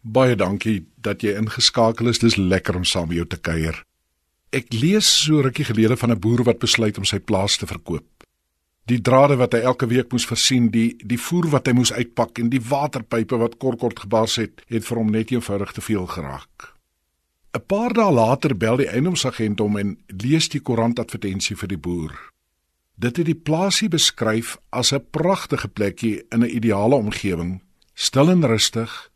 Baie dankie dat jy ingeskakel is. Dis lekker om saam met jou te kuier. Ek lees so rukkie gelede van 'n boer wat besluit om sy plaas te verkoop. Die drade wat hy elke week moes versien, die die voer wat hy moes uitpak en die waterpype wat kort kort gebars het, het vir hom net eenvoudig te veel geraak. 'n Paar dae later bel die eiendomsagent hom en lees die koerantadvertensie vir die boer. Dit het die plaasie beskryf as 'n pragtige plekkie in 'n ideale omgewing, stil en rustig,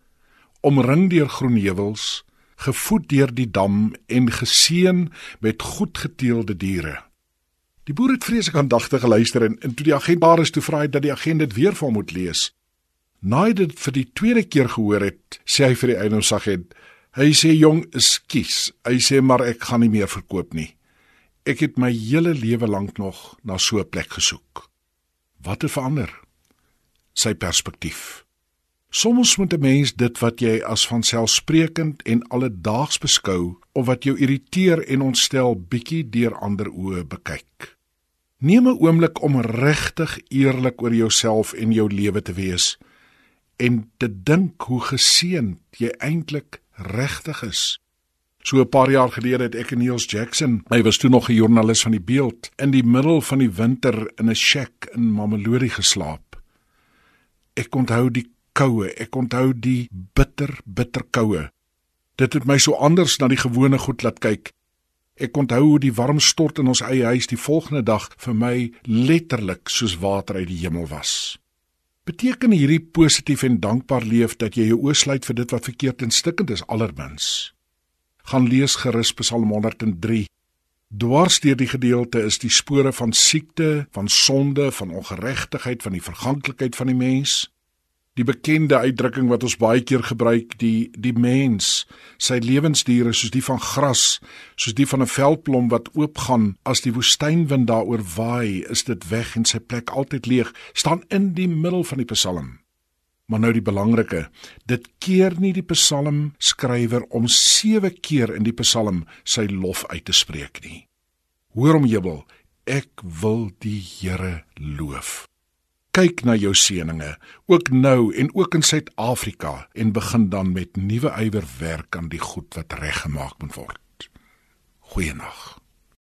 omring deur groen heuwels, gevoed deur die dam en geseën met goed geteelde diere. Die boer het vreeslik aandagtig geluister en, en toe die agent daar is toe vra hy dat die agent dit weer vir hom moet lees. Naai dit vir die tweede keer gehoor het, sê hy vir die eienaarsagent, hy sê jong, ekskuus, hy sê maar ek gaan nie meer verkoop nie. Ek het my hele lewe lank nog na so 'n plek gesoek. Wat het verander? Sy perspektief. Soms moet 'n mens dit wat jy as vanselfsprekend en alledaags beskou of wat jou irriteer en ontstel bietjie deur ander oë bekyk. Neem 'n oomblik om regtig eerlik oor jouself en jou lewe te wees en te dink hoe geseënd jy eintlik regtig is. So 'n paar jaar gelede het ek en Niels Jackson, hy was toe nog 'n joernalis van die Beeld, in die middel van die winter in 'n shack in Mamelodi geslaap. Ek onthou die koue. Ek onthou die bitter, bitter koue. Dit het my so anders na die gewone goed laat kyk. Ek onthou hoe die warm stort in ons eie huis die volgende dag vir my letterlik soos water uit die hemel was. Beteken hierdie positief en dankbaar leef dat jy jou oosluit vir dit wat verkeerd en stikkend is allermins. Gaan lees gerus Psalm 103. Dwars deur die gedeelte is die spore van siekte, van sonde, van ongeregtigheid, van die verganklikheid van die mens die bekende uitdrukking wat ons baie keer gebruik die die mens sy lewensdiere soos die van gras soos die van 'n veldblom wat oopgaan as die woestynwind daaroor waai is dit weg en sy plek altyd leeg staan in die middel van die psalm. Maar nou die belangrike dit keer nie die psalm skrywer om 7 keer in die psalm sy lof uit te spreek nie. Hoor om jubel ek wil die Here loof kyk na jou seëninge ook nou en ook in Suid-Afrika en begin dan met nuwe ywer werk aan die goed wat reggemaak moet word. Goeienaand.